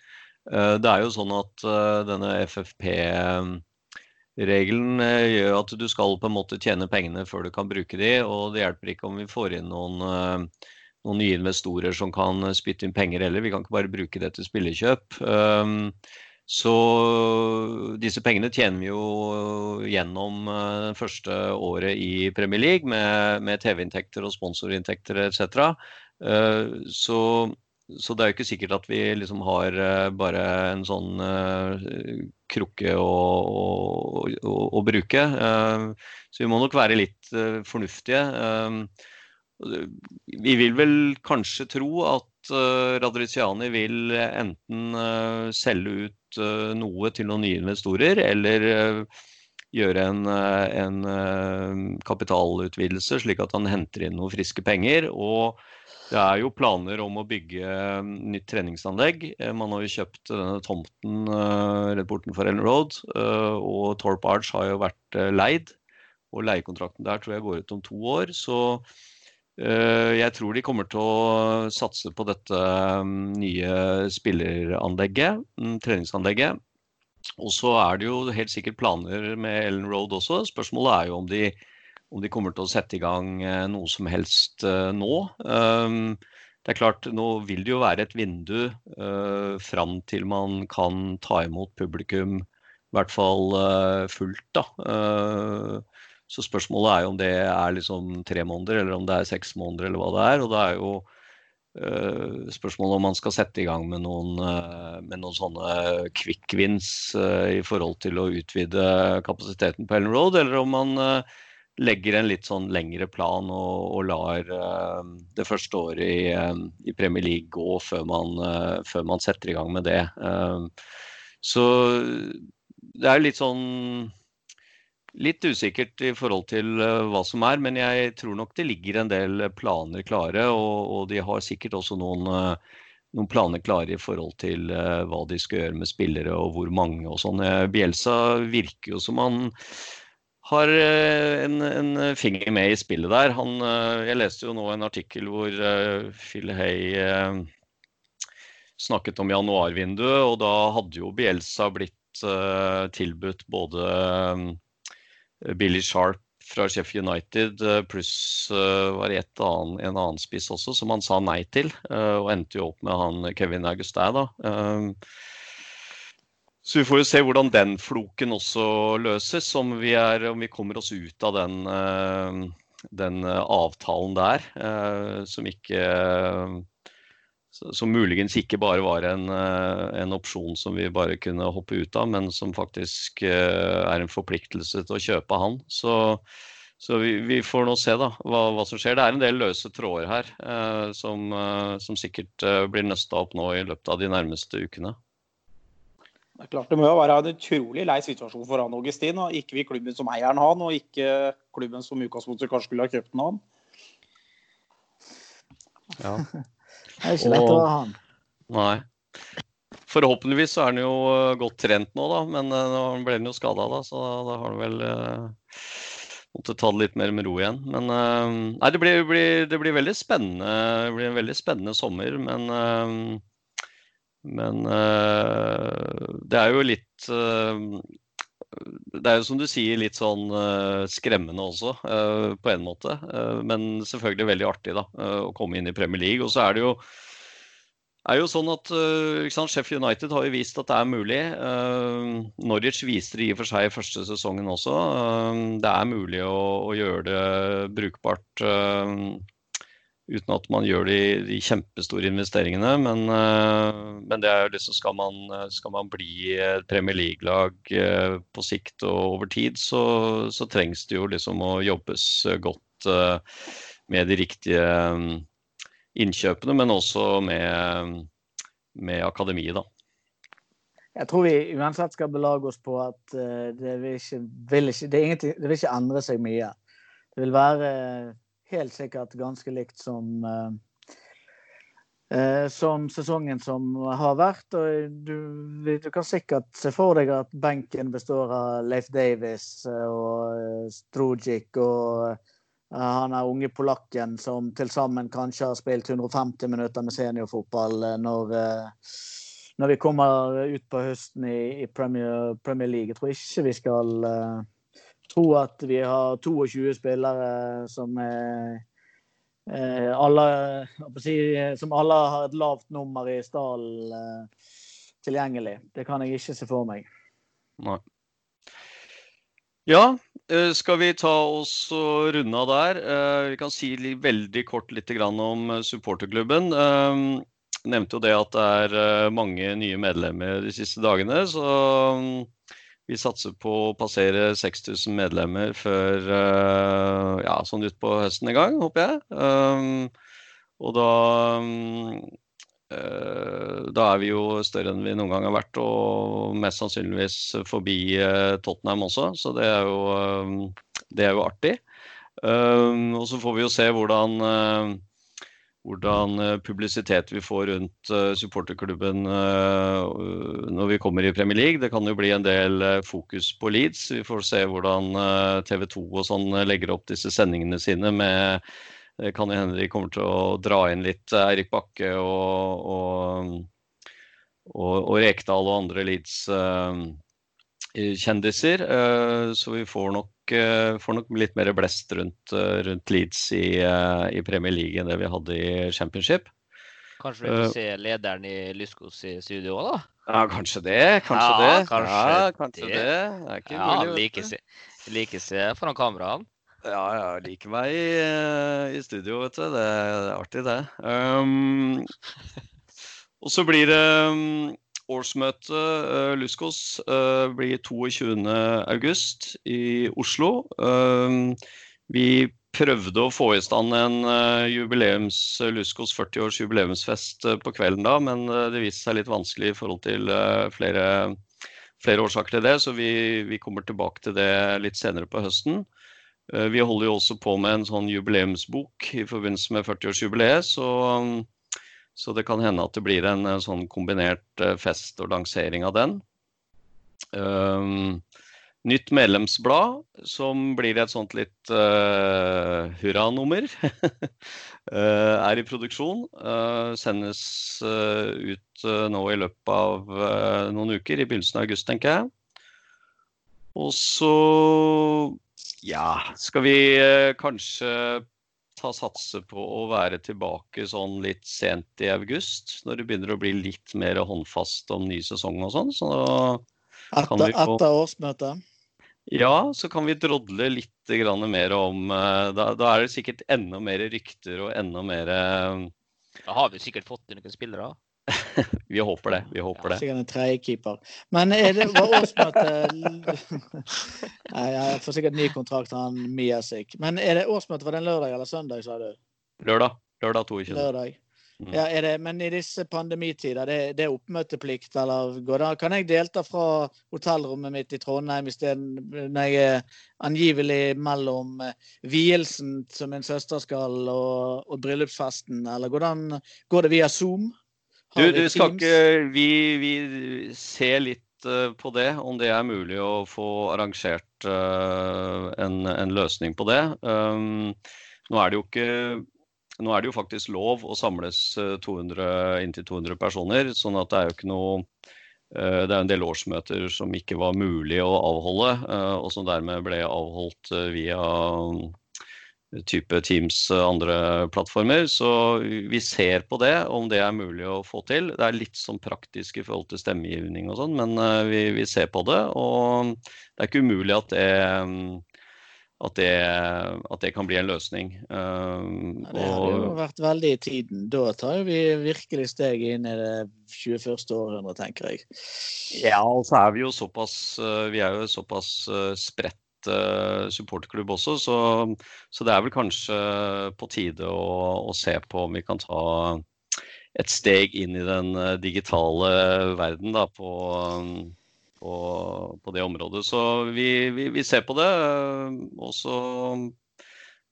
Speaker 1: Eh, det er jo sånn at eh, denne FFP-regelen eh, gjør at du skal på en måte tjene pengene før du kan bruke de, og det hjelper ikke om vi får inn noen eh, noen nye investorer som kan spytte inn penger heller. Vi kan ikke bare bruke det til spillekjøp. Så disse pengene tjener vi jo gjennom det første året i Premier League med, med TV-inntekter og sponsorinntekter etc. Uh, så, så det er jo ikke sikkert at vi liksom har uh, bare en sånn krukke å, å, å, å bruke. Så vi må nok være litt fornuftige. Vi vil vel kanskje tro at uh, Radriciani vil enten uh, selge ut noe til noen nye investorer, eller gjøre en, en kapitalutvidelse, slik at han henter inn noen friske penger. Og det er jo planer om å bygge nytt treningsanlegg. Man har jo kjøpt denne tomten rett bortenfor Ellen Road, og Torp Arch har jo vært leid. Og leiekontrakten der tror jeg går ut om to år. så jeg tror de kommer til å satse på dette nye spilleranlegget, treningsanlegget. Og så er det jo helt sikkert planer med Ellen Road også. Spørsmålet er jo om de, om de kommer til å sette i gang noe som helst nå. Det er klart, Nå vil det jo være et vindu fram til man kan ta imot publikum, i hvert fall fullt. da. Så spørsmålet er jo om det er liksom tre måneder, eller om det er seks måneder, eller hva det er. Og det er jo uh, spørsmålet om man skal sette i gang med noen, uh, med noen sånne quick wins uh, i forhold til å utvide kapasiteten på Ellen Road, eller om man legger en litt sånn lengre plan og, og lar det første året i, i, Premier League gå før man, før man, setter i gang med det. så det er jo litt sånn Litt usikkert i forhold til uh, hva som er, men jeg tror nok det ligger en del planer klare. Og, og de har sikkert også noen, uh, noen, planer klare i forhold til uh, hva de skal gjøre med spillere og hvor mange og sånn. Bielsa virker jo som han har en, en, finger med i spillet der. Han, jeg leste jo nå en artikkel hvor Phil Hay snakket om januarvinduet, og da hadde jo Bielsa blitt tilbudt både Billy Sharp fra Sheffield United pluss var det annen, en annen spiss også som han sa nei til. Og endte jo opp med han Kevin Augustin, da. Så vi får jo se hvordan den floken også løses, om vi, er, om vi kommer oss ut av den, den avtalen der. Som ikke som muligens ikke bare var en, en, opsjon som vi bare kunne hoppe ut av, men som faktisk er en forpliktelse til å kjøpe han. Så, så vi, vi, får nå se da, hva, hva, som skjer. Det er en del løse tråder her eh, som, som, sikkert blir nøsta opp nå i løpet av de nærmeste ukene.
Speaker 3: Det er klart det må jo være en utrolig lei situasjon for han Augustin. og Ikke vi klubben som eieren han, og ikke klubben som utgangspunktet kanskje skulle ha kjøpt han.
Speaker 1: Ja.
Speaker 2: Det er ikke lett å ha han.
Speaker 1: Nei. Forhåpentligvis så er han jo godt trent nå, da. Men nå ble han jo skada, da, så da har han vel uh, måttet ta det litt mer med ro igjen. Men uh, nei, det blir, blir, det blir, veldig spennende. Det blir en veldig spennende sommer, men uh, men det er jo litt det er jo som du sier litt sånn uh, skremmende også, uh, på en måte. Uh, men selvfølgelig veldig artig da, å komme inn i Premier League. Og så er det jo er jo sånn at uh, Sheffield United har jo vist at det er mulig. Norwich viste det i og for seg i første sesongen også. Det er mulig å, å gjøre det brukbart uten at man gjør de, de kjempestore investeringene. Men, men, det er liksom skal man, skal man bli Premier League-lag på sikt og over tid, så, så, trengs det jo liksom å jobbes godt med de riktige innkjøpene, men også med, med akademiet, da.
Speaker 2: Jeg tror vi uansett skal belage oss på at det, vil ikke, vil ikke, det, det, vil ikke, endre seg mye. Det vil være helt sikkert ganske likt som, uh, uh, som sesongen som har vært. Og du, du, kan sikkert se for deg at benken består av Leif Davis og Strugic og Eh, han er unge polakken som til sammen kanskje har spilt 150 minutter med seniorfotball eh, når, eh, når vi kommer ut på høsten i, Premier, Premier, League. Jeg tror ikke vi skal tro at vi har 22 spillere som er uh, alle, som alle har et lavt nummer i stallen uh, tilgjengelig. Det kan jeg ikke se for meg.
Speaker 1: Nei. Ja, eh, skal vi ta oss og runde av der? Eh, vi kan si veldig kort litt om eh, supporterklubben. Jeg nevnte jo det at det er mange nye medlemmer de siste dagene. Så vi satser på å passere 6000 medlemmer før ja, sånn utpå høsten en gang, håper jeg. Og da Eh, da er vi jo større enn vi noen gang har vært, og mest sannsynligvis forbi eh, Tottenham også. Så det er jo, eh, det er jo artig. Og så får vi jo se hvordan, hvordan publisitet vi får rundt supporterklubben når vi kommer i Premier League. Det kan jo bli en del fokus på Leeds. Vi får se hvordan TV 2 og sånn legger opp disse sendingene sine med det kan hende de kommer til å dra inn litt Eirik Bakke og, og, og, og Rekdal og andre Leeds-kjendiser. Uh, uh, så vi får nok, uh, får nok, litt mer blest rundt, rundt Leeds i, i, Premier League enn det vi hadde i Championship.
Speaker 4: Kanskje vi får se lederen i Lyskos i studio òg, da?
Speaker 1: Ja, kanskje det. Kanskje
Speaker 4: ja,
Speaker 1: det.
Speaker 4: Kanskje
Speaker 1: ja, kanskje det. det. er ikke
Speaker 4: ja, mulig. Like se, like se foran kameraene.
Speaker 1: Ja, jeg liker meg i, eh, i, studio, vet du. Det er artig, det. Um, og så blir det um, årsmøte uh, Luskos uh, blir 22.8 i Oslo. Um, vi prøvde å få i stand en Luskos 40-års jubileumsfest på kvelden da, men det viste seg litt vanskelig i forhold til flere, flere årsaker til det, så vi, vi kommer tilbake til det litt senere på høsten. Eh, vi holder jo også på med en sånn jubileumsbok i forbindelse med 40-årsjubileet. Så, så, det kan hende at det blir en, en sånn kombinert eh, fest og lansering av den. Um, nytt medlemsblad som blir et sånt litt uh, hurranummer. er i produksjon. Uh, sendes ut nå i løpet av noen uker, i begynnelsen av august, tenker jeg. Og så ja, skal vi eh, kanskje ta satset på å være tilbake sånn litt sent i august? Når det begynner å bli litt mer håndfast om ny sesong og sånn. Så
Speaker 2: etter, få... etter årsmøtet?
Speaker 1: Ja, så kan vi drodle litt mer om eh, da, da, er det sikkert enda mer rykter og enda mer eh,
Speaker 4: Da har vi sikkert fått noen spillere?
Speaker 1: vi håper det. vi håper det.
Speaker 2: Sikkert en tredjekeeper. Men er det, var årsmøtet Nei, Jeg får sikkert ny kontrakt han Miasik. Men er det årsmøtet var den lørdag eller søndag, sa du?
Speaker 1: Lørdag. Lørdag 22.
Speaker 2: Lørdag. Mm. Ja, er det, men i disse pandemitider, det, det er oppmøteplikt, eller går det Kan jeg delta fra hotellrommet mitt i Trondheim når jeg er angivelig mellom eh, vielsen som min søster skal, og, og bryllupsfesten, eller går det, går det via Zoom?
Speaker 1: Du, du skal ikke vi, vi, ser litt uh, på det, om det er mulig å få arrangert uh, en, en, løsning på det. Um, nå er det jo ikke nå er det jo faktisk lov å samles 200, eh, inntil 200 personer, sånn at det er jo ikke noe det er en del årsmøter som ikke var mulig å avholde, og som dermed ble avholdt via, type Teams andre plattformer. Så vi ser på det, om det er mulig å få til. Det er litt sånn praktisk i forhold til stemmegivning og sånn, men vi, vi, ser på det. Og det er ikke umulig at det at det, at det, kan bli en løsning.
Speaker 2: Ja, det har jo vært veldig i tiden. Da tar vi virkelig steg inn i det 21. århundre, tenker jeg.
Speaker 1: Ja, og så er vi jo såpass, eh, vi er jo såpass eh, spredt supporterklubb også, så, så, det er vel kanskje på tide å, å, se på om vi kan ta et steg inn i den digitale verden da, på på, på det området. Så vi, vi, vi, ser på det. Eh, og så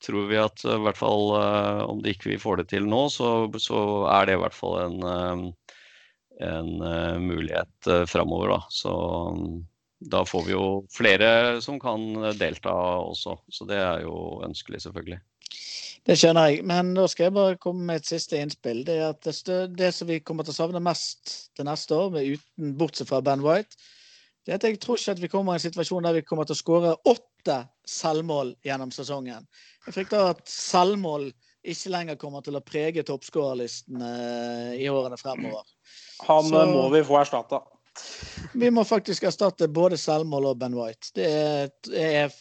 Speaker 1: tror vi at i hvert fall eh, om det ikke vi får det til nå, så, så er det i hvert fall en, eh, en mulighet framover. Da. Så da får vi jo flere som kan delta også. Så det er jo ønskelig, selvfølgelig.
Speaker 2: Det skjønner jeg. Men nå skal jeg bare komme med et siste innspill. Det er at det, det som vi kommer til å savne mest til neste år, uten, bortsett fra Ben White, det er at jeg tror ikke at vi kommer i en situasjon der vi kommer til å skåre åtte selvmål gjennom sesongen. Jeg frykter at selvmål ikke lenger kommer til å prege toppskårerlisten eh, i årene fremover.
Speaker 3: Han Så, må vi få erstatta.
Speaker 2: Vi må faktisk erstatte både selvmål og Ben White. Det, er,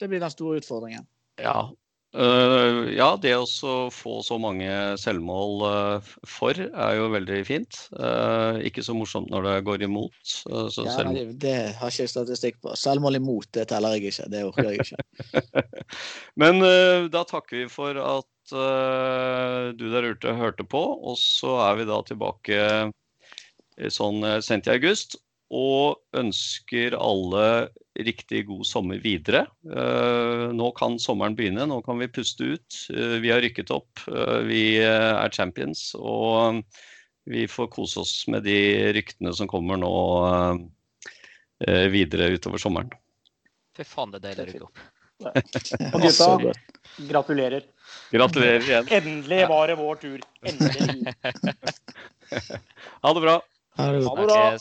Speaker 2: det blir den store utfordringen.
Speaker 1: Ja, Uh, ja, det å få så mange selvmål uh, for er jo veldig fint. Uh, ikke så morsomt når det går imot.
Speaker 2: ja, selv... det, det, har ikke jeg statistikk på. Selvmål imot det teller jeg ikke. Det orker jeg ikke.
Speaker 1: Men da takker vi for at du der ute hørte på, og så er vi da tilbake sånn sent i august og ønsker alle riktig god sommer videre. Eh, nå kan sommeren begynne, nå kan vi puste ut. Eh, vi har rykket opp, eh, vi er champions. Og vi får kose oss med de ryktene som kommer nå videre utover sommeren.
Speaker 4: Fy faen, det er deilig å rykke opp.
Speaker 3: Og gutta, gratulerer.
Speaker 1: Gratulerer igjen.
Speaker 3: Endelig var det vår tur. Endelig.
Speaker 1: ha det bra.
Speaker 2: Ha det
Speaker 3: bra.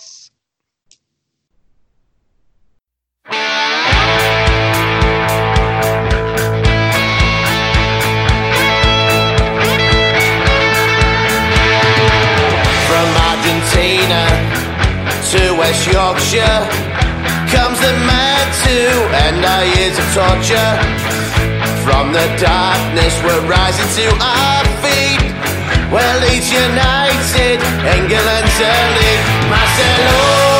Speaker 5: Argentina to West Yorkshire comes the man to end our years of torture. From the darkness, we're rising to our feet. Well, négy, engelen szelnék, más elő.